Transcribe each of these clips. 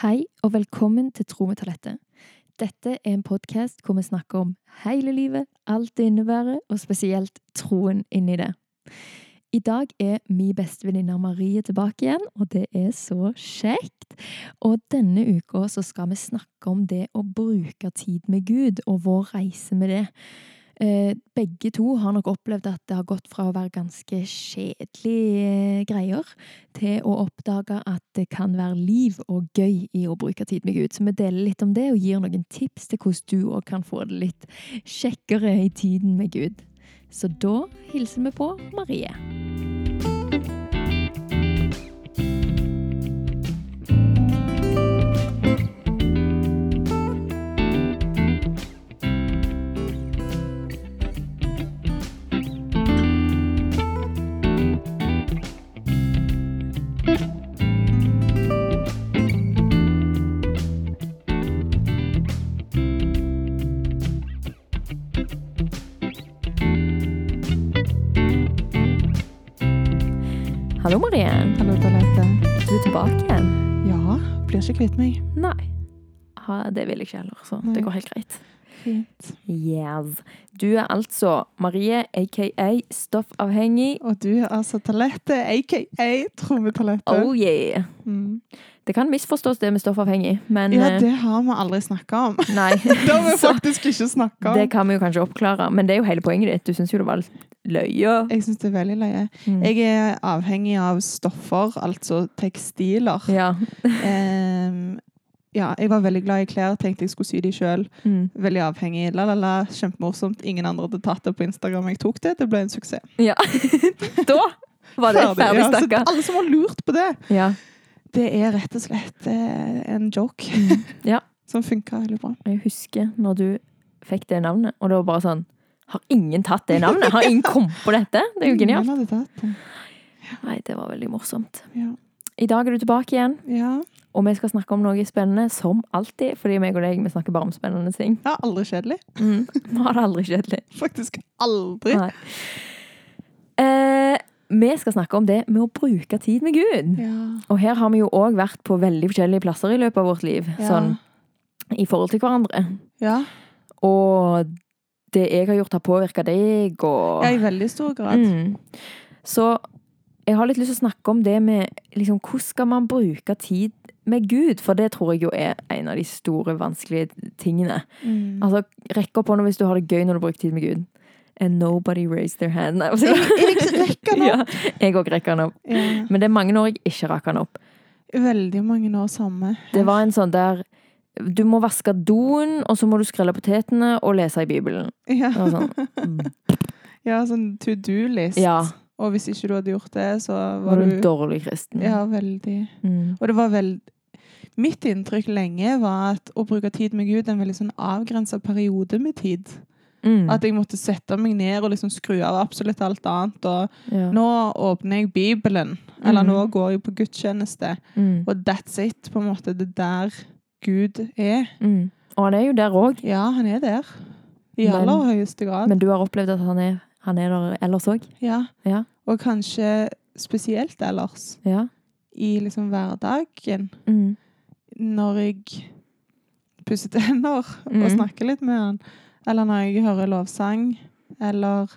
Hei og velkommen til Tro med talentet. Dette er en podkast hvor vi snakker om hele livet, alt det innebærer, og spesielt troen inni det. I dag er min beste venninne Marie tilbake igjen, og det er så kjekt. Og denne uka så skal vi snakke om det å bruke tid med Gud, og vår reise med det. Eh, begge to har nok opplevd at det har gått fra å være ganske kjedelige greier, til å oppdage at det kan være liv og gøy i å bruke tid med Gud. Så vi deler litt om det, og gir noen tips til hvordan du òg kan få det litt kjekkere i tiden med Gud. Så da hilser vi på Marie. Hallo, Marie. Hallo, Dalette. Du er tilbake igjen. Ja, blir ikke kvitt meg. Nei. Ha, det vil jeg ikke heller, så Nei. det går helt greit. Fint. Yes. Du er altså Marie, aka stoffavhengig. Og du er altså Talette, aka Trommetalette. Oh yeah. Mm. Det kan misforstås det med stoffavhengig, men Ja, eh, det har vi aldri snakka om. Nei. Det har vi faktisk ikke snakka om. det kan vi jo kanskje oppklare, men det er jo hele poenget ditt. Du syns jo det var løye. Jeg syns det er veldig løye. Mm. Jeg er avhengig av stoffer, altså tekstiler. Ja. um, ja, jeg var veldig glad i klær, tenkte jeg skulle sy de sjøl. Mm. Veldig avhengig. La, la, la. Kjempemorsomt. Ingen andre hadde tatt det på Instagram. Jeg tok det. Det ble en suksess. ja. da var det ferdig Ja, så snakka. alle som har lurt på det, Ja. Det er rett og slett eh, en joke. Ja. Som funka veldig bra. Jeg husker når du fikk det navnet, og det var bare sånn Har ingen tatt det navnet? Har ingen kommet på dette? Det er jo genialt. Ingen hadde det. Nei, det var veldig morsomt. Ja. I dag er du tilbake igjen, ja. og vi skal snakke om noe spennende, som alltid. Fordi meg og deg, vi snakker bare om spennende ting. ja, aldri kjedelig. Mm. Vi har det aldri kjedelig. Faktisk aldri. Eh, vi skal snakke om det med å bruke tid med Gud. Ja. Og her har vi jo òg vært på veldig forskjellige plasser i løpet av vårt liv. Ja. Sånn i forhold til hverandre. ja. Og det jeg har gjort, har påvirka deg, og ja, i veldig stor grad. Mm. Så jeg har litt lyst til å snakke om det med liksom, hvordan skal man bruke tid med Gud? For det tror jeg jo er en av de store, vanskelige tingene. Mm. Altså, Rekk opp hånda hvis du har det gøy når du bruker tid med Gud. And nobody raised their hand. Nei, Jeg, jeg rekker opp. ja, jeg òg rekker den opp. Ja. Men det er mange år jeg ikke rakk den opp. Veldig mange år samme. Det var en sånn der Du må vaske doen, og så må du skrelle potetene og lese i Bibelen. Ja, sånn, mm, ja sånn to do-list. ja, Og hvis ikke du hadde gjort det, så var var du en dårlig kristen? Ja, veldig. Mm. Og det var veldig Mitt inntrykk lenge var at å bruke tid med Gud er en veldig sånn avgrensa periode med tid. Mm. At jeg måtte sette meg ned og liksom skru av absolutt alt annet. Og ja. nå åpner jeg Bibelen, eller mm. nå går jeg på gudstjeneste. Mm. Og that's it, på en måte. Det er der Gud er. Mm. Og han er jo der òg, Ja, han er der. I Men- aller høyeste grad. men du har opplevd at han er, han er der ellers òg? ja. Ja. Og kanskje spesielt ellers. Ja. I liksom hverdagen. Mm. Når jeg pusser tenner Mhm. og snakker litt med han. Eller når jeg hører lovsang. Eller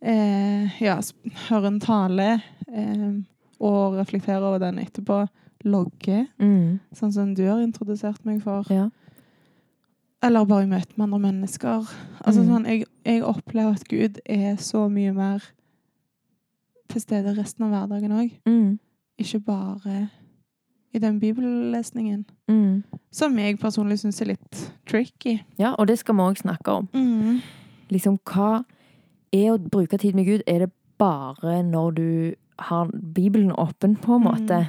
eh, ja, hører en tale. Eh, og reflekterer over den etterpå. Logge. Mm. Sånn som du har introdusert meg for. Ja. Eller bare i møte med andre mennesker. Altså mm. sånn, jeg, jeg opplever at Gud er så mye mer til stede resten av hverdagen òg. Mm. Ikke bare i den bibellesningen. Mm. Som jeg personlig syns er litt tricky. ja, og det skal vi òg snakke om. Liksom, hva er å bruke tid med Gud? Er det bare når du har Bibelen åpen, på en måte?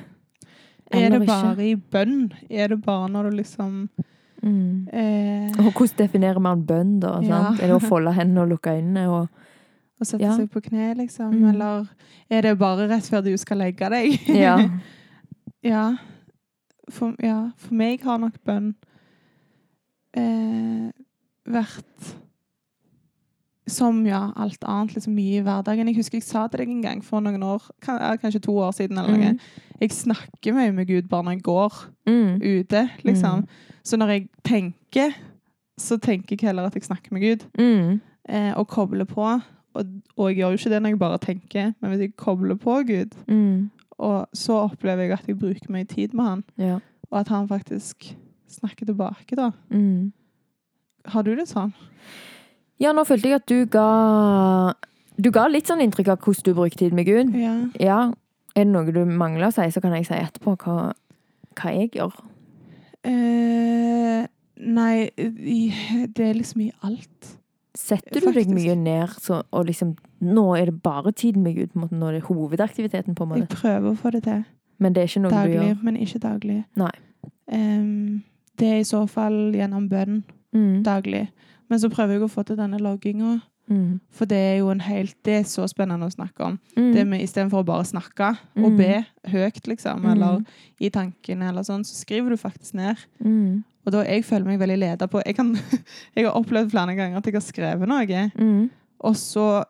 Er det bare i bønn? Er det bare når du liksom Mm. eh, Og hvordan definerer man bønn, da? Ja. Er det å folde hendene og lukke øynene? Og, og sette Ja. seg på kne, liksom? Mm. Eller er det bare rett før du skal legge deg? ja. ja. For, ja. For meg har nok bønn eh, vært som ja, alt annet, liksom mye i hverdagen. Jeg husker jeg sa til deg en gang for noen år, kanskje to år siden eller noe. Mm. Jeg snakker mye med Gud bare når jeg går Mm. ute, liksom. Så når jeg tenker, så tenker jeg heller at jeg snakker med Gud. Mm. Eh, og kobler på. Og, og jeg gjør jo ikke det når jeg bare tenker, men hvis jeg kobler på Gud, Mm. Og så opplever jeg at jeg bruker mye tid med han, Ja. og at han faktisk snakker tilbake, da. Mm. Har du det sånn? Ja, nå følte jeg at du ga Du ga litt sånn inntrykk av hvordan du bruker tid med Gud. Ja. Ja. Er det noe du mangler å si, så kan jeg si etterpå hva, hva jeg gjør. Eh, nei, det er liksom i alt. Setter du deg mye ned så, og liksom Nå er det bare tiden med Gud, på en måte, nå er det hovedaktiviteten, på en Jeg prøver å få det til. Men det er ikke noe du Daglig, gjør. men ikke daglig. Nei. Um, det er i så fall gjennom bønn Mm. daglig. Men så prøver jeg å få til denne logginga, Mm. for det er jo en helt Det er så spennende å snakke om. Mm. Det med Istedenfor å bare snakke og Mm. be høyt, liksom, Mm. eller i tankene, eller sånn, så skriver du faktisk ned. Og da jeg føler meg veldig leda på jeg, kan, jeg har opplevd flere ganger at jeg har skrevet noe, Mm. og så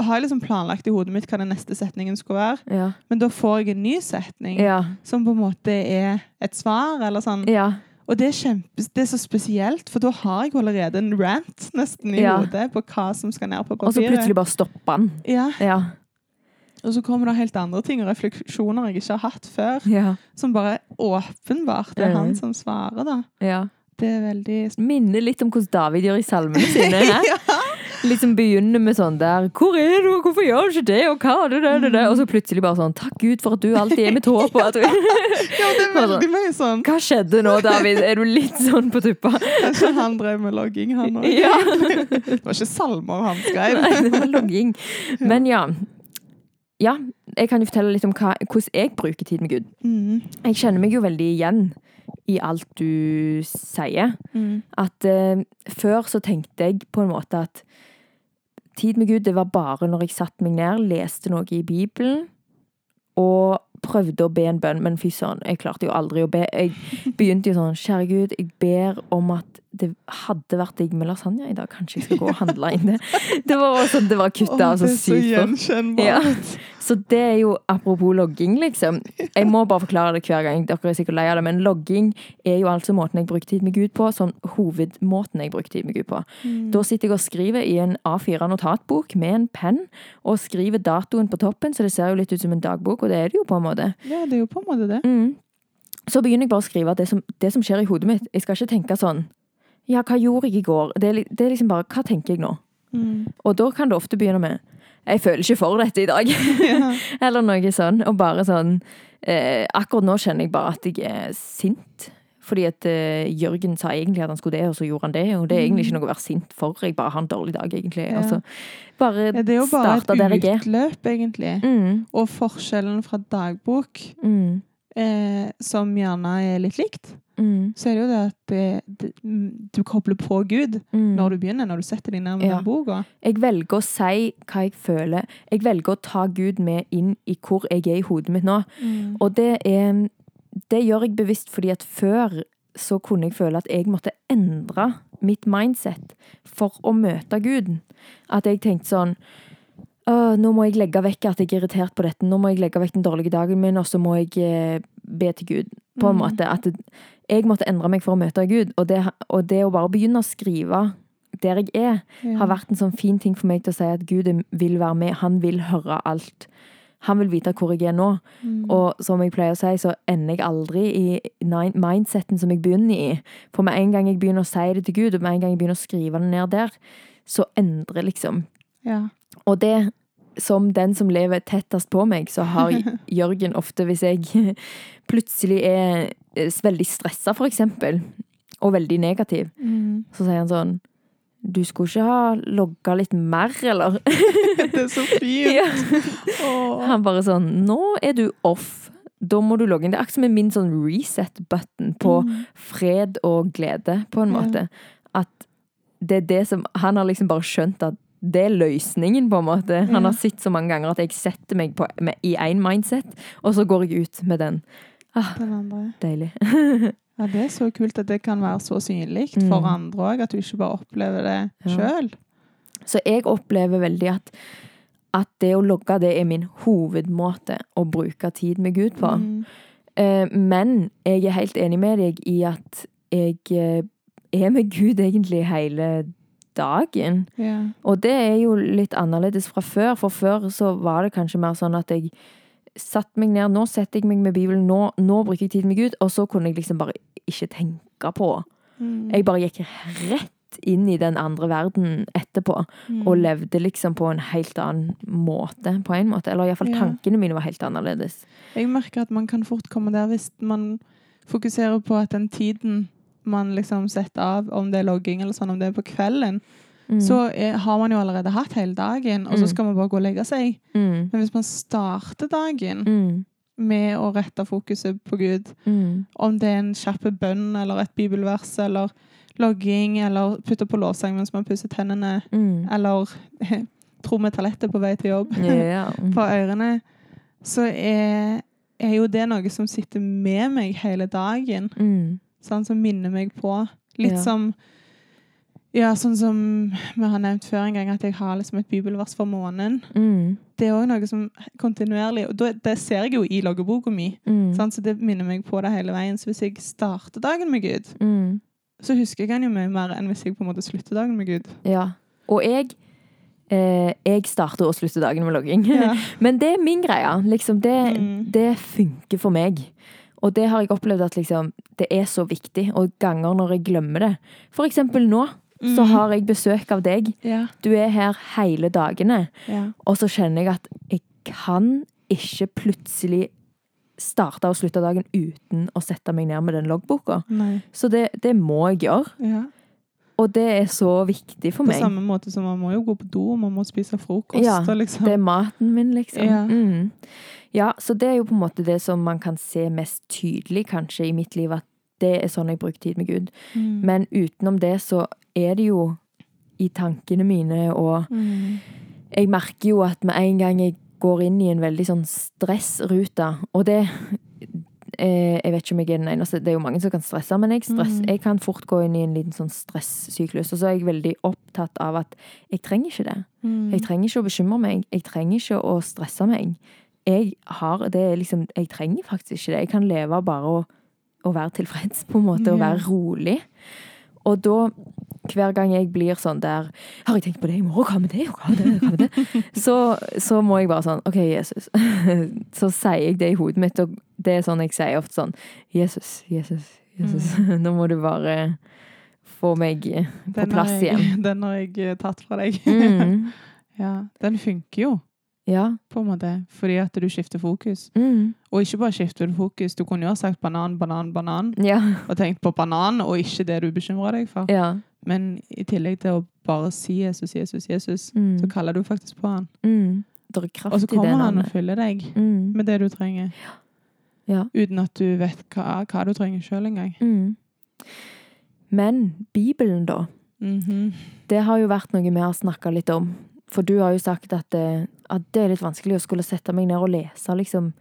har jeg liksom planlagt i hodet mitt hva den neste setningen skulle være. Ja. Men da får jeg en ny setning Ja. som på en måte er et svar. eller sånn. ja. Og det er, kjempe, det er så spesielt, for da har jeg allerede en rant nesten i hodet på hva som skal ned på papiret. Og så plutselig bare stopper den. ja, Ja. Og så kommer det helt andre ting og refleksjoner jeg ikke har hatt før, Ja. som bare åpenbart er han som svarer. da. ja. Det er veldig Minner litt om hvordan David gjør i salmene sine. ja. Liksom begynner med sånn der 'Hvor er du, hvorfor gjør du ikke det?' og hva det, det, det, det. Og så plutselig bare sånn 'Takk Gud for at du alltid er mitt håp'. på at du... Ja, det er veldig mye sånn. Hva skjedde nå, David? Er du litt sånn på tuppa? Kanskje han drev med logging, han òg. Ja. Det var ikke salmer han skrev. Nei, det var logging. Men ja. Ja, jeg kan jo fortelle litt om hva, hvordan jeg bruker tid med Gud. Mm. Jeg kjenner meg jo veldig igjen i alt du sier. Mm. At eh, før så tenkte jeg på en måte at tid med Gud, det var bare når jeg satte meg ned, leste noe i Bibelen, og prøvde å be en bønn, men fy søren, jeg klarte jo aldri å be. Jeg begynte jo sånn, kjære Gud, jeg ber om at det hadde vært digg med lasagne i dag. Kanskje jeg skal gå og handle inn det. Det var sånn, det var kutta oh, altså så sykt. Ja. Så det er jo apropos logging, liksom. Jeg må bare forklare det hver gang. Dere er sikkert lei av det, men logging er jo altså måten jeg bruker tid med Gud på. Sånn hovedmåten jeg bruker tid med Gud på. Mm. Da sitter jeg og skriver i en A4-notatbok med en penn, og skriver datoen på toppen, så det ser jo litt ut som en dagbok, og det er det jo på en måte. Ja, det er jo på en måte det. Mm. Så begynner jeg bare å skrive det som, det som skjer i hodet mitt. Jeg skal ikke tenke sånn Ja, hva gjorde jeg i går? Det er, det er liksom bare Hva tenker jeg nå? Mm. Og da kan det ofte begynne med Jeg føler ikke for dette i dag. Ja. Eller noe sånn. Og bare sånn eh, Akkurat nå kjenner jeg bare at jeg er sint. Fordi at eh, Jørgen sa egentlig at han skulle det, og så gjorde han det. Og det er egentlig ikke noe å være sint for. Jeg bare har en dårlig dag, egentlig. Ja. Og så bare Ja, det er jo bare et utløp, egentlig. Mm, Og forskjellen fra dagbok, mm, eh, som gjerne er litt likt, mm, så er det jo det at det, det, mm, du kobler på Gud mm. når du begynner, når du setter deg ned med Ja. den boka. Jeg velger å si hva jeg føler. Jeg velger å ta Gud med inn i hvor jeg er i hodet mitt nå. Og det er Det gjør jeg bevisst fordi at før så kunne jeg føle at jeg måtte endre mitt mindset for å møte Gud. At jeg tenkte sånn nå må jeg legge vekk at jeg er irritert på dette. Nå må jeg legge vekk den dårlige dagen min, og så må jeg eh, be til Gud. På en Mhm. måte. At jeg måtte endre meg for å møte Gud. Og det, og det å bare begynne å skrive der jeg er, Ja. har vært en sånn fin ting for meg til å si at Gud vil være med. Han vil høre alt. Han vil vite hvor jeg er nå. Mm. Og som jeg pleier å si, så ender jeg aldri i mindseten som jeg begynner i. For med en gang jeg begynner å si det til Gud, og med en gang jeg begynner å skrive det ned der, så endrer liksom. ja. Og det, som den som lever tettest på meg, så har Jørgen ofte, hvis jeg plutselig er eh, veldig stressa, for eksempel, og veldig negativ, Mm. så sier han sånn Du skulle ikke ha logga litt mer, eller? Det er så fint! Ja. Han bare sånn Nå er du off. Da må du logge inn. Det er akkurat som min sånn reset-button på Mm. fred og glede, på en Ja. måte. At det er det som Han har liksom bare skjønt at det er løsningen, på en måte. Han har sett så mange ganger at jeg setter meg på, med, i én mindset, og så går jeg ut med den. Ah, Den andre. deilig. Ja, det er så kult at det kan være så synlig Mm. for andre òg, at du ikke bare opplever det Ja. sjøl. Så jeg opplever veldig at, at det å logge, det er min hovedmåte å bruke tid med Gud på. Mm. Eh, men jeg er helt enig med deg i at jeg eh, er med Gud egentlig hele dagen. Ja. Og det er jo litt annerledes fra før, for før så var det kanskje mer sånn at jeg satte meg ned, nå setter jeg meg med Bibelen, nå, nå bruker jeg tid med Gud, og så kunne jeg liksom bare ikke tenke på. Mm. Jeg bare gikk rett inn i den andre verden etterpå, Mm. og levde liksom på en helt annen måte, på en måte. Eller iallfall Ja. tankene mine var helt annerledes. Jeg merker at man kan fort komme der hvis man fokuserer på at den tiden man liksom setter av, om det er logging eller sånn, om det er på kvelden, Mm. så er, har man jo allerede hatt hele dagen, og så Mm. skal man bare gå og legge seg. mm. Men hvis man starter dagen Mm. med å rette fokuset på Gud, om det er en kjapp bønn eller et bibelvers eller logging eller putte på lovsang mens man pusser tennene, eller tro med talettet på vei til jobb yeah. på ørene, så er, er jo det noe som sitter med meg hele dagen. Mm. Sånn som minner meg på. Litt Ja. som Ja, sånn som vi har nevnt før en gang, at jeg har liksom et bibelvers for måneden. Mm. Det er òg noe som kontinuerlig og Det ser jeg jo i loggeboka mi, Mm. så det minner meg på det hele veien. Så hvis jeg starter dagen med Gud, Mm. så husker jeg han jo mye mer enn hvis jeg på en måte slutter dagen med Gud. Ja. Og jeg eh, Jeg starter og slutter dagen med logging. Ja. Men det er min greie. Liksom, det, Mm. det funker for meg. Og det har jeg opplevd at liksom, det er så viktig. Og ganger når jeg glemmer det. For eksempel nå så Mm. har jeg besøk av deg. Ja. Du er her hele dagene. ja. Og så kjenner jeg at jeg kan ikke plutselig starte og slutte dagen uten å sette meg ned med den loggboka. Så det, det må jeg gjøre. Ja. Og det er så viktig for På meg. samme måte som man må jo gå på do, og man må spise frokost. Ja, liksom. Det er maten min, liksom. Ja. Mm. ja, så det er jo på en måte det som man kan se mest tydelig, kanskje, i mitt liv, at det er sånn jeg bruker tid med Gud. Mm. Men utenom det så er det jo i tankene mine, og Mm. jeg merker jo at med en gang jeg går inn i en veldig sånn stressrute, og det Jeg vet ikke om jeg er den eneste, det er jo mange som kan stresse, men jeg, stress, Mm. jeg kan fort gå inn i en liten sånn stressyklus. Og så er jeg veldig opptatt av at jeg trenger ikke det. Mm. Jeg trenger ikke å bekymre meg. Jeg trenger ikke å stresse meg. Jeg har det liksom Jeg trenger faktisk ikke det. Jeg kan leve bare å, å være tilfreds, på en måte, og være rolig. Og da, hver gang jeg blir sånn der Har jeg tenkt på det i morgen? Hva med det? Hva med det? Hva med det? Så, så må jeg bare sånn OK, Jesus. Så sier jeg det i hodet mitt, og det er sånn jeg sier ofte sånn Jesus, Jesus, Jesus. Nå må du bare få meg på Den plass jeg- igjen. Den har jeg eh, tatt fra deg. Mm. ja, den funker jo, Ja. på en måte, fordi at du skifter fokus. Mm. Og ikke bare skifter du fokus, du kunne jo ha sagt banan, banan, banan, Ja. og tenkt på banan, og ikke det du bekymrer deg for. Ja. Men i tillegg til å bare si Jesus, Jesus, Jesus, Mm. så kaller du faktisk på han. Mm. Og så kommer han og fyller deg Mm. med det du trenger, Ja. uten at du vet hva, hva du trenger sjøl engang. Mm. Men Bibelen, da? -hmm. Det har jo vært noe vi har snakka litt om. For du har jo sagt at det, at det er litt vanskelig å skulle sette meg ned og lese liksom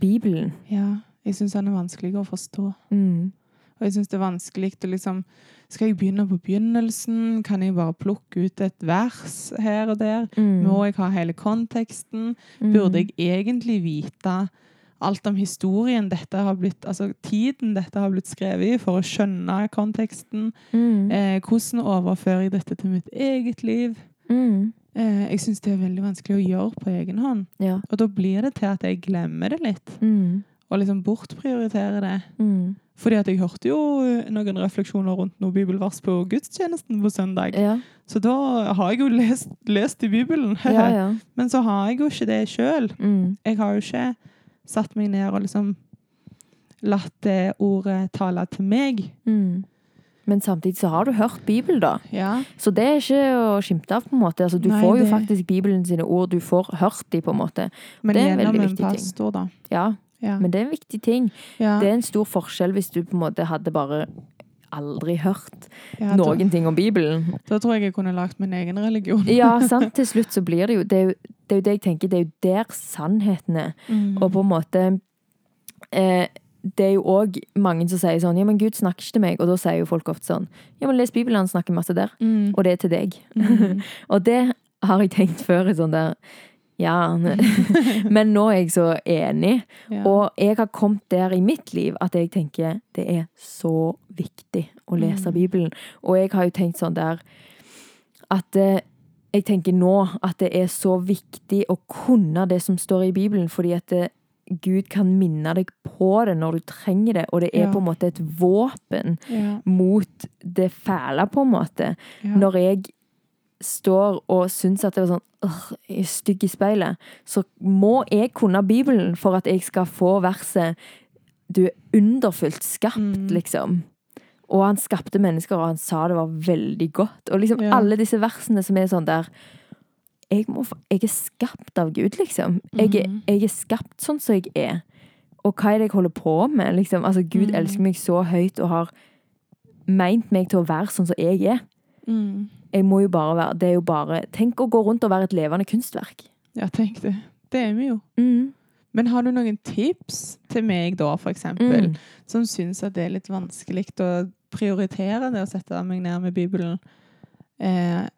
Bibelen. Ja, jeg syns den er vanskelig å forstå. Mm. Og jeg syns det er vanskelig å liksom Skal jeg begynne på begynnelsen? Kan jeg bare plukke ut et vers her og der? Mm. Må jeg ha hele konteksten? Mm. Burde jeg egentlig vite alt om historien dette har blitt, altså tiden dette har blitt skrevet i, for å skjønne konteksten? mm. Eh, hvordan overfører jeg dette til mitt eget liv? Mm. Eh, jeg syns det er veldig vanskelig å gjøre på egen hånd. Ja. Og da blir det til at jeg glemmer det litt, Og liksom bortprioritere det. Mm. Fordi at jeg hørte jo eh, noen refleksjoner rundt noe bibelvers på gudstjenesten på søndag. Ja. Så da har jeg jo lest, lest i Bibelen. ja, ja. Men så har jeg jo ikke det sjøl. Mm. Jeg har jo ikke satt meg ned og liksom latt det ordet tale til meg. Mm. Men samtidig så har du hørt Bibelen, da. Ja. Så det er ikke å skimte av, på en måte. Altså, du Nei, får jo det- faktisk Bibelen sine ord. Du får hørt dem, på en måte. Men Det er en gjennom veldig en viktig ting. pastor, da. Ja, Ja. men det er en viktig ting. ja. Det er en stor forskjell hvis du på en måte hadde bare aldri hørt ja, noen ting om Bibelen. Da, tror jeg jeg kunne lagd min egen religion. Ja, sant. Til slutt så blir det jo Det er jo det, er jo det jeg tenker. Det er jo der sannheten er. Mm. Og på en måte eh, det er jo òg mange som sier sånn Ja, men Gud snakker ikke til meg. Og da sier jo folk ofte sånn Ja, men les Bibelen, han snakker masse der. Mm. Og det er til deg. Mm. Og det har jeg tenkt før sånn der Ja. Men nå er jeg så enig. Ja. Og jeg har kommet der i mitt liv at jeg tenker det er så viktig å lese Mm. Bibelen. Og jeg har jo tenkt sånn der at eh, jeg tenker nå at det er så viktig å kunne det som står i Bibelen, fordi at det, Gud kan minne deg på det når du trenger det, og det er Ja. på en måte et våpen ja. mot det fæle, på en måte. Ja. Når jeg står og syns at det var sånn øh, jeg er stygg i speilet, så må jeg kunne Bibelen for at jeg skal få verset Du er underfullt skapt, Mm. liksom. Og han skapte mennesker, og han sa det var veldig godt. Og liksom Ja. alle disse versene som er sånn der jeg, må, jeg er skapt av Gud, liksom. Jeg Mhm. jeg er skapt sånn som jeg er. Og hva er det jeg holder på med? Liksom? Altså, Gud mm. elsker meg så høyt og har meint meg til å være sånn som jeg er. Mm. Jeg må jo bare være Det er jo bare Tenk å gå rundt og være et levende kunstverk. ja, tenk det. Det er vi jo. Mm. Men har du noen tips til meg da, for eksempel, Mm. som syns at det er litt vanskelig å prioritere det å sette meg ned med Bibelen? Eh,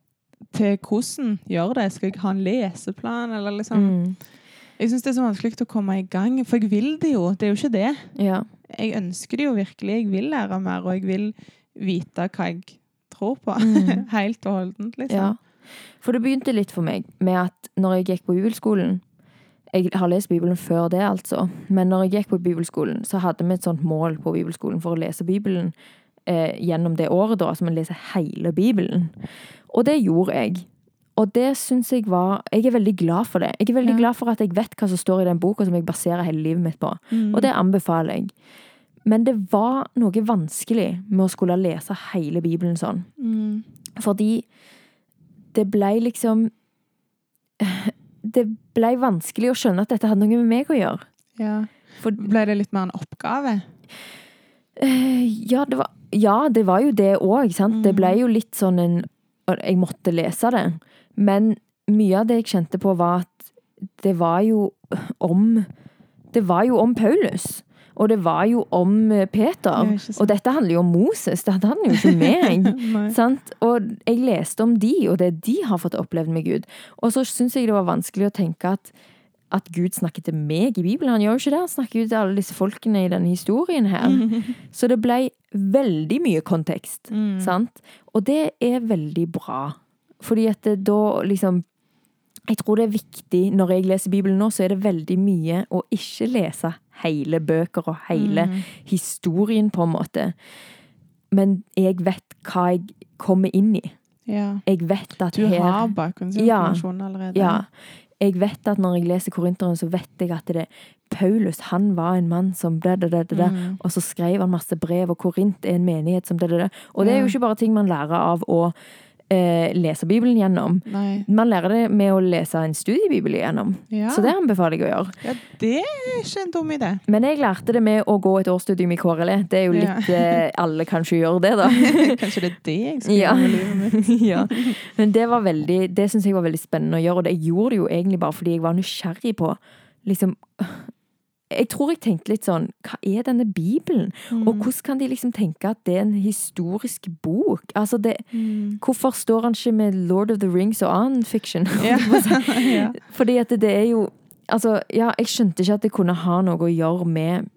til hvordan gjøre det? Skal jeg ha en leseplan, eller liksom Mm. Jeg syns det er så vanskelig å komme i gang, for jeg vil det jo. Det er jo ikke det. Ja. Jeg ønsker det jo virkelig. Jeg vil lære mer, og jeg vil vite hva jeg tror på. Mm. Helt og holdent, liksom. ja. For det begynte litt for meg med at når jeg gikk på bibelskolen Jeg har lest Bibelen før det, altså. Men når jeg gikk på bibelskolen, så hadde vi et sånt mål på bibelskolen for å lese Bibelen eh, gjennom det året, da. Altså vi leser hele Bibelen. Og det gjorde jeg. Og det syns jeg var Jeg er veldig glad for det. Jeg er veldig Ja. glad for at jeg vet hva som står i den boka som jeg baserer hele livet mitt på. Mm. Og det anbefaler jeg. Men det var noe vanskelig med å skulle lese hele Bibelen sånn. mm. Fordi det blei liksom Det blei vanskelig å skjønne at dette hadde noe med meg å gjøre. ja. For Ble det litt mer en oppgave? eh, ja, det var, ja, det var jo det òg, sant. Det blei ble jo litt sånn en Jeg måtte lese det. Men mye av det jeg kjente på, var at det var jo om Det var jo om Paulus. Og det var jo om eh, Peter. Og dette handler jo om Moses. Det handler jo ikke om meg. Sant? Og jeg leste om de, og det de har fått opplevd med Gud. Og så syns jeg det var vanskelig å tenke at, at Gud snakker til meg i Bibelen. Han gjør jo ikke det. Han snakker jo til alle disse folkene i denne historien her. Så det ble veldig mye kontekst. Mm. Sant? Og det er veldig bra. Fordi at det da liksom Jeg tror det er viktig når jeg leser Bibelen nå, så er det veldig mye å ikke lese hele bøker og hele Mm. historien, på en måte. Men jeg vet hva jeg kommer inn i. Ja. Jeg vet at Du her har bakgrunnsinformasjon allerede. Ja. Jeg vet at når jeg leser Korinteren, så vet jeg at det Paulus han var en mann som det, det, det, det. Mm. Og så skrev han masse brev, og Korint er en menighet som det, det, det. Og det er jo ikke bare ting man lærer av å eh, lese Bibelen gjennom. Nei. Man lærer det med å lese en studiebibel gjennom. Ja. Så det anbefaler jeg å gjøre. ja, det er ikke en dum idé. Men jeg lærte det med å gå et årsstudium i KRLE. Det er jo Ja. litt eh, Alle kanskje gjør det, da. Kanskje det er det jeg skal Ja. gjøre med livet mitt. ja. Men det var veldig Det syns jeg var veldig spennende å gjøre, og det jeg gjorde det jo egentlig bare fordi jeg var nysgjerrig på liksom Jeg tror jeg tenkte litt sånn Hva er denne Bibelen? Og Mm. hvordan kan de liksom tenke at det er en historisk bok? Altså det Mm. Hvorfor står han ikke med Lord of the Rings og annen fiction? Ja. Fordi at det, det er jo Altså, ja, jeg skjønte ikke at det kunne ha noe å gjøre med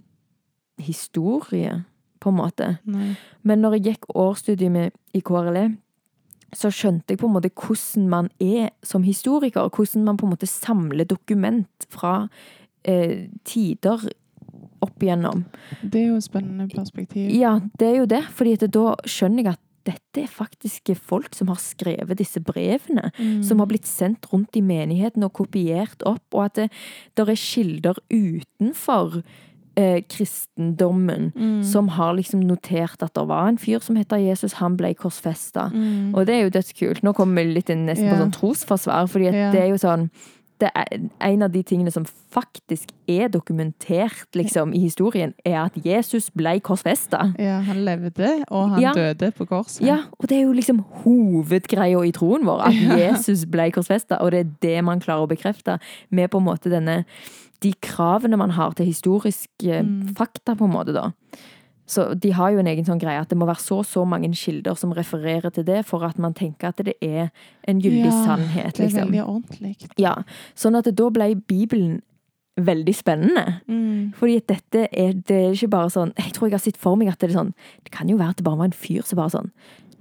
historie, på en måte. Nei. Men når jeg gikk årsstudiet med, i KRLE, så skjønte jeg på en måte hvordan man er som historiker. Hvordan man på en måte samler dokument fra eh, tider opp igjennom. Det er jo et spennende perspektiv. Ja, det er jo det. fordi da skjønner jeg at dette er faktisk folk som har skrevet disse brevene. Mm. Som har blitt sendt rundt i menigheten og kopiert opp. Og at det der er kilder utenfor eh, kristendommen Mm. som har liksom notert at det var en fyr som heter Jesus, han ble korsfesta. Mm. Og det er jo dødskult. Nå kommer vi litt inn nesten på Ja. sånn trosforsvar, fordi Ja. det er jo sånn det er en av de tingene som faktisk er dokumentert liksom, i historien, er at Jesus ble korsfesta. Ja, han levde, og han Ja. døde på korset. Ja, og det er jo liksom hovedgreia i troen vår, at Jesus ble korsfesta, og det er det man klarer å bekrefte med på en måte denne De kravene man har til historiske Mm. fakta, på en måte, da. Så de har jo en egen sånn greie at det må være så og så mange kilder som refererer til det, for at man tenker at det er en gyldig Ja, sannhet, Det er liksom. veldig ordentlig. Ja, sånn at da ble Bibelen veldig spennende. Mm. Fordi dette er, det er ikke bare sånn Jeg tror jeg har sett for meg at det er sånn Det kan jo være at det bare var en fyr som bare sånn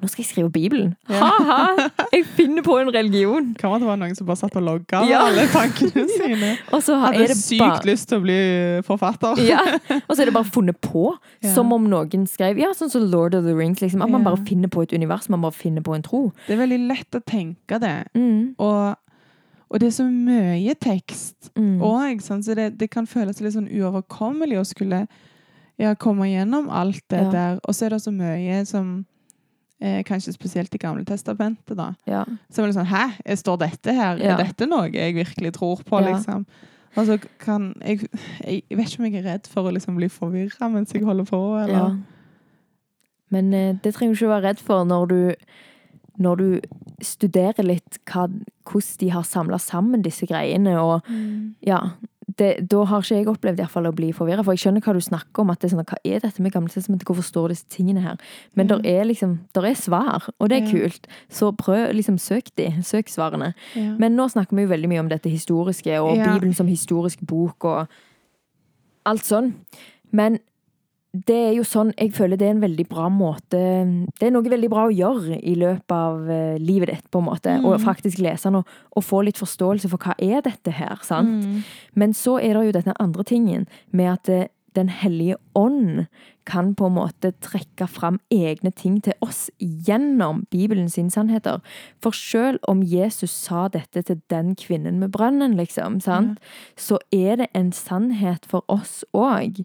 Nå skal jeg skrive Bibelen. Ha-ha! Jeg finner på en religion. Kan være det var noen som bare satt og logga Ja. alle tankene sine. Og så Hadde er det sykt bare lyst til å bli forfatter. ja, Og så er det bare funnet på. Ja. Som om noen skrev Ja, sånn som Lord of the Rings. Liksom, at man bare finner på et univers. Man bare finner på en tro. Det er veldig lett å tenke det. Mm, Og, og det er så mye tekst mm. så det, det kan føles litt sånn uoverkommelig å skulle ja, komme gjennom alt det der. Og så er det så mye som eh, Kanskje spesielt i Gamle testamentet, da. ja. Så er det sånn Hæ, står dette her? Ja. Er dette noe jeg virkelig tror på, Ja. liksom? Og så kan jeg, jeg vet ikke om jeg er redd for å liksom bli forvirra mens jeg holder på, eller ja. Men eh, det trenger du ikke være redd for når du når du studerer litt hva, hvordan de har samla sammen disse greiene, og Mm. ja det, Da har ikke jeg opplevd i hvert fall å bli forvirra, for jeg skjønner hva du snakker om. at det er sånn, Hva er dette med Gamle testamentet? Hvorfor står disse tingene her? Men Ja. der er liksom, der er svar, og det er Ja. kult. Så prøv, liksom søk de. Søk svarene. Ja. Men nå snakker vi jo veldig mye om dette historiske, og Ja. Bibelen som historisk bok, og alt sånn. Men det er jo sånn, jeg føler det er en veldig bra måte Det er noe veldig bra å gjøre i løpet av eh, livet ditt, på en måte. Mm. Og faktisk lese den og, og få litt forståelse for hva er dette her, sant? Mm. Men så er det jo denne andre tingen med at eh, Den hellige ånd kan på en måte trekke fram egne ting til oss gjennom Bibelen sine sannheter. For selv om Jesus sa dette til den kvinnen med brønnen, liksom, sant? så er det en sannhet for oss òg.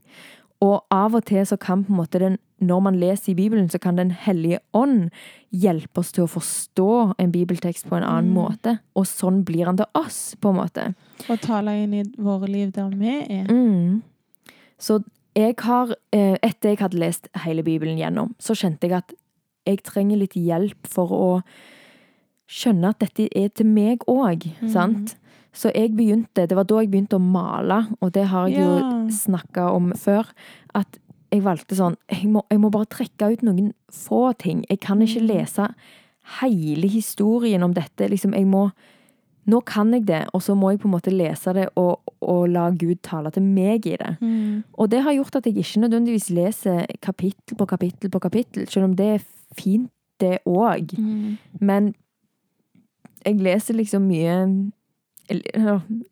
Og av og til så kan på en måte den, når man leser i Bibelen, så kan Den hellige ånd hjelpe oss til å forstå en bibeltekst på en annen Mm. måte. Og sånn blir han til oss, på en måte. Og taler inn i våre liv der vi er. Mm. Så jeg har, eh, etter jeg hadde lest hele Bibelen gjennom, så kjente jeg at jeg trenger litt hjelp for å skjønne at dette er til meg òg, mm. sant? Så jeg begynte, det var da jeg begynte å male, og det har jeg jo Ja. snakka om før, at jeg valgte sånn jeg må, jeg må bare trekke ut noen få ting. Jeg kan ikke Mhm. lese hele historien om dette. Liksom, jeg må Nå kan jeg det, og så må jeg på en måte lese det og, og la Gud tale til meg i det. Mm. Og det har gjort at jeg ikke nødvendigvis leser kapittel på kapittel på kapittel, selv om det er fint, det òg. Mm. Men jeg leser liksom mye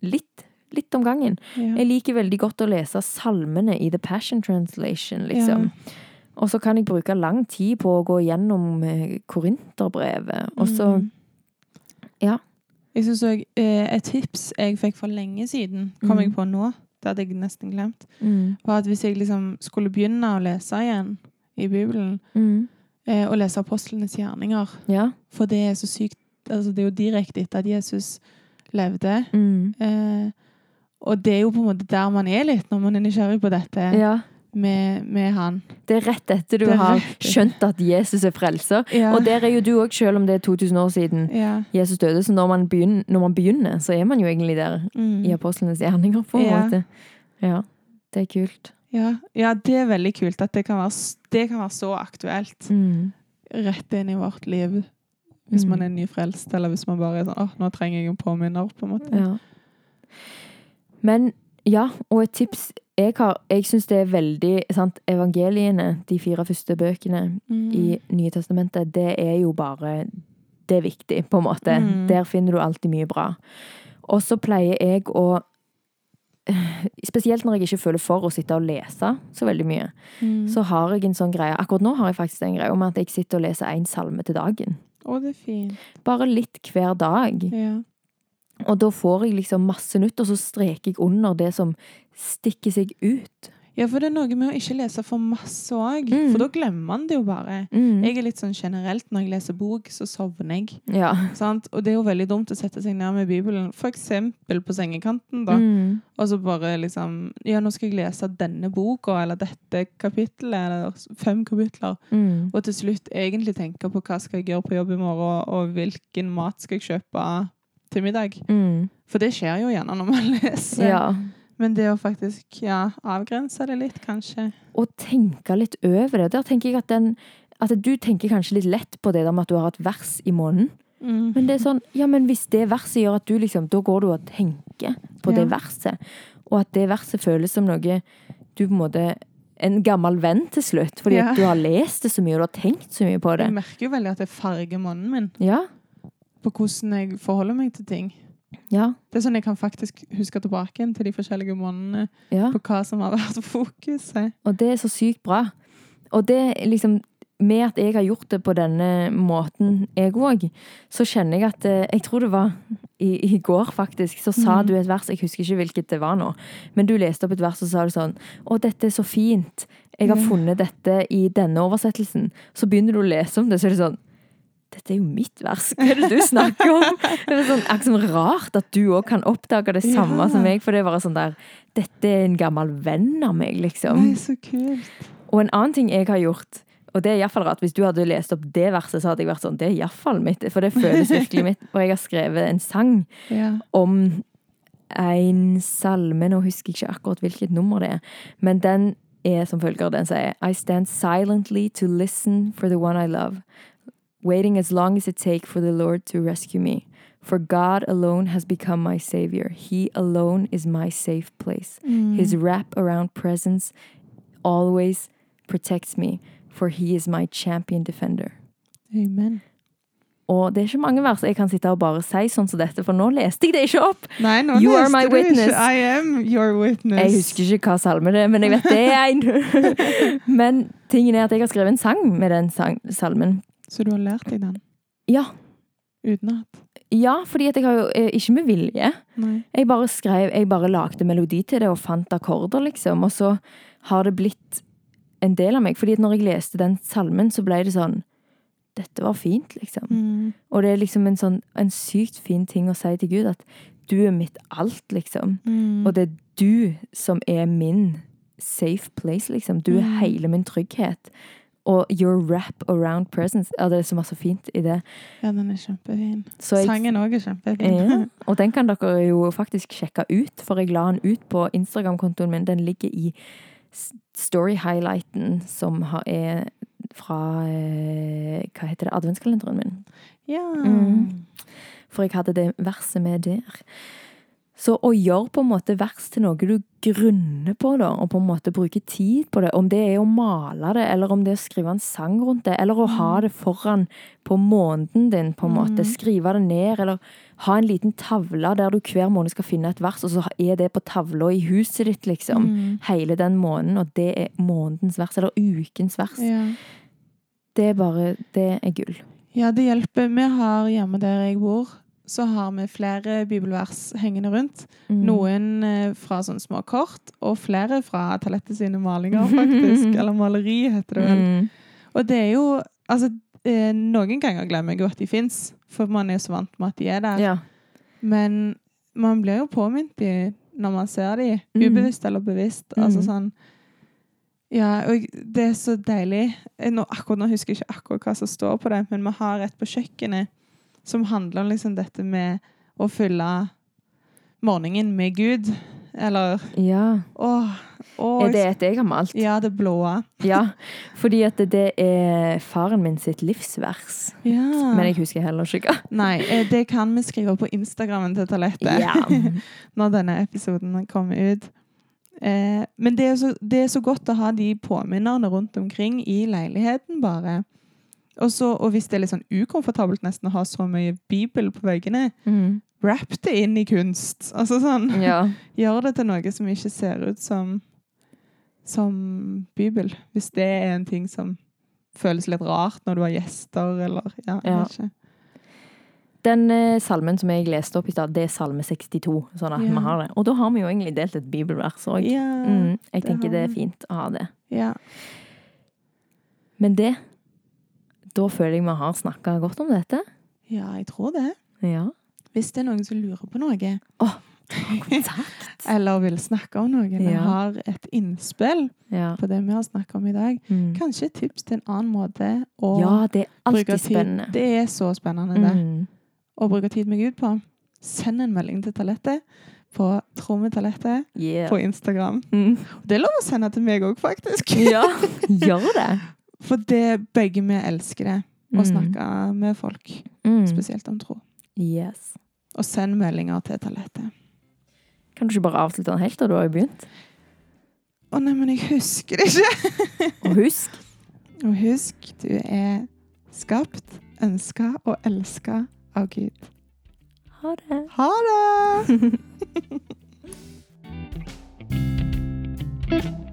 Litt. Litt om gangen. Ja. Jeg liker veldig godt å lese salmene i The Passion Translation, liksom. Og så kan jeg bruke lang tid på å gå gjennom eh, Korinterbrevet. Og så Mm. Ja. Jeg synes også, eh, Et tips jeg fikk for lenge siden, kom Mm. jeg på nå, det hadde jeg nesten glemt, mm, var at hvis jeg liksom skulle begynne å lese igjen i Bibelen, mm, eh, og lese apostlenes gjerninger, Ja. for det er så sykt altså Det er jo direkte etter at Jesus levde. Mm, Eh, og det er jo på en måte der man er litt når man er nysgjerrig på dette ja. med, med han. Det er rett etter du har skjønt at Jesus er frelser. Ja. Og der er jo du òg, selv om det er 2000 år siden ja. Jesus døde. Så når man begynner, når man begynner så er man jo egentlig der Mm. i apostlenes gjerninger, på en Ja. måte. Ja, det er kult. Ja. ja, det er veldig kult at det kan være, det kan være så aktuelt Mm. rett inn i vårt liv. Hvis Mm. man er nyfrelst, eller hvis man bare er sånn åh, nå trenger jeg en påminner, på en måte. Ja. Men ja, og et tips jeg har Jeg syns det er veldig sant, Evangeliene, de fire første bøkene Mm. i Nye testamentet, det er jo bare Det er viktig, på en måte. Mm. Der finner du alltid mye bra. Og så pleier jeg å Spesielt når jeg ikke føler for å sitte og lese så veldig mye, Mm. så har jeg en sånn greie Akkurat nå har jeg faktisk en greie om at jeg sitter og leser én salme til dagen. Å, det er fint. Bare litt hver dag. Ja. Og da får jeg liksom masse nytt, og så streker jeg under det som stikker seg ut. Ja, for det er noe med å ikke lese for masse òg. Mm. For da glemmer man det jo bare. Mm. Jeg er litt sånn generelt, når jeg leser bok, så sovner jeg. Ja. Sant? Og det er jo veldig dumt å sette seg ned med Bibelen, eksempel på sengekanten, da. Mm. Og så bare liksom Ja, nå skal jeg lese denne boka, eller dette kapittelet, eller fem kapitler. Mm. Og til slutt egentlig tenke på hva skal jeg gjøre på jobb i morgen, og hvilken mat skal jeg kjøpe til middag. Mm. For det skjer jo gjerne når man leser. Ja. Men det å faktisk ja, avgrense det litt, kanskje. Og tenke litt over det. Der tenker jeg at den At du tenker kanskje litt lett på det der med at du har et vers i måneden. Mm. Men det er sånn, ja, men hvis det verset gjør at du liksom Da går du og tenker på det verset. Og at det verset føles som noe du på en måte En gammel venn til slutt. Fordi Ja. du har lest det så mye, og du har tenkt så mye på det. Jeg merker jo veldig at det farger måneden min Ja. på hvordan jeg forholder meg til ting. Ja. Det er sånn jeg kan faktisk huske tilbake til de forskjellige månedene Ja. på hva som har vært fokuset. Og det er så sykt bra. Og det liksom Med at jeg har gjort det på denne måten, jeg òg, så kjenner jeg at eh, Jeg tror det var i, i går, faktisk, så sa mm. du et vers, jeg husker ikke hvilket det var nå, men du leste opp et vers og sa det sånn Å, dette er så fint. Jeg har funnet dette i denne oversettelsen. Så begynner du å lese om det, så er det sånn dette er jo mitt vers. Hva er det du snakker om? Det er sånn, akkurat som rart at du òg kan oppdage det samme Ja. som meg. For det er bare sånn der Dette er en gammel venn av meg, liksom. Nei, så kult. Og en annen ting jeg har gjort, og det er iallfall rart Hvis du hadde lest opp det verset, så hadde jeg vært sånn Det er iallfall mitt. For det føles virkelig mitt. Og jeg har skrevet en sang Ja. om en salme Nå husker jeg ikke akkurat hvilket nummer det er, men den er som følger. Den sier I stand silently to listen for the one I love, waiting as long as it take for the Lord to rescue me. For God alone has become my savior. He alone is my safe place. Mm. His wrap around presence always protects me, for he is my champion defender. Amen. Og det er ikke mange vers jeg kan sitte og bare si sånn som dette, for nå leste jeg det ikke opp. Nei, nå You are leste my du ikke. witness. I am your witness. Jeg husker ikke hva salme det er, men jeg vet det er en. men tingen er at jeg har skrevet en sang med den salmen. Så du har lært deg den Ja. utenat? Ja, fordi jeg har jo eh, ikke med vilje. Nei. Jeg bare skrev, jeg bare lagde melodi til det og fant akkorder, liksom. Og så har det blitt en del av meg. Fordi når jeg leste den salmen, så ble det sånn Dette var fint, liksom. Mm. Og det er liksom en sånn en sykt fin ting å si til Gud, at du er mitt alt, liksom. Mm. Og det er du som er min safe place, liksom. Du er Mm. hele min trygghet. Og your wrap around presence. Ja, det er så masse fint i det. Ja, den er kjempefin. Jeg, Sangen òg er kjempefin. ja, og den kan dere jo faktisk sjekke ut, for jeg la den ut på Instagram-kontoen min. Den ligger i story-highlighten som er fra eh, Hva heter det? Adventskalenderen min. Ja. Mm. For jeg hadde det verset med der. Så å gjøre på en måte vers til noe du grunner på, da, og på en måte bruke tid på det, om det er å male det, eller om det er å skrive en sang rundt det, eller å ha det foran på måneden din, på en måte, Mm. skrive det ned, eller ha en liten tavle der du hver måned skal finne et vers, og så er det på tavla i huset ditt, liksom, Mm. hele den måneden, og det er månedens vers, eller ukens vers. Ja. Det er bare, det er gull. ja, det hjelper. Vi har hjemme der jeg bor, så har vi flere bibelvers hengende rundt. Mm. Noen eh, fra sånne små kort, og flere fra Talette sine malinger, faktisk. Eller maleri, heter det vel. Mm. Og det er jo Altså, eh, noen ganger glemmer jeg jo at de fins, for man er jo så vant med at de er der. Ja. Men man blir jo påminnet de når man ser de, Mm. ubevisst eller bevisst. Altså Mm. sånn Ja, og det er så deilig. Eh, Nå, akkurat nå husker jeg ikke akkurat hva som står på det, men vi har et på kjøkkenet som handler om liksom dette med å fylle morgenen med Gud. Eller ja. Åh, åh Er det et jeg har malt? Ja, det blåe. Ja, fordi at det er faren min sitt livsvers. Ja. Men jeg husker heller ikke hva. Nei, eh, det kan vi skrive på Instagrammen til Talette. Ja. når denne episoden kommer ut. Eh, men det er, så, det er så godt å ha de påminnerne rundt omkring i leiligheten, bare. Og, så, og hvis det er litt sånn ukomfortabelt nesten å ha så mye bibel på veggene, Mm. wrap det inn i kunst. Altså sånn, ja. Gjør det til noe som ikke ser ut som, som bibel. Hvis det er en ting som føles litt rart når du har gjester, eller ja, jeg Ja. vet ikke. Den eh, salmen som jeg leste opp i stad, det er salme 62. Sånn at Ja. vi har det. Og da har vi jo egentlig delt et bibelvers òg. Ja. Mm, jeg det tenker det er fint å ha det. ja. Men det Da føler jeg vi har snakka godt om dette. Ja, jeg tror det. Ja. Hvis det er noen som lurer på noe, oh, kontakt. eller vil snakke om noe, eller Ja. har et innspill Ja. på det vi har snakket om i dag, Mm. kanskje tips til en annen måte å ja, det er bruke tid. spennende. Det er så spennende, det. Mm. Å bruke tid med Gud på. Send en melding til Talette på Trommetalette Yeah. på Instagram. Mm. Det er lov å sende til meg òg, faktisk. Ja, gjør det. For det begge vi elsker det, å mm. snakke med folk, mm. spesielt om tro. Yes. Og send meldinger til Talette. Kan du ikke bare avslutte den helt, da? Du har jo begynt. Å nei, men jeg husker det ikke. og husk. Og husk, du er skapt, ønska og elska av Gud. Ha det. Ha det!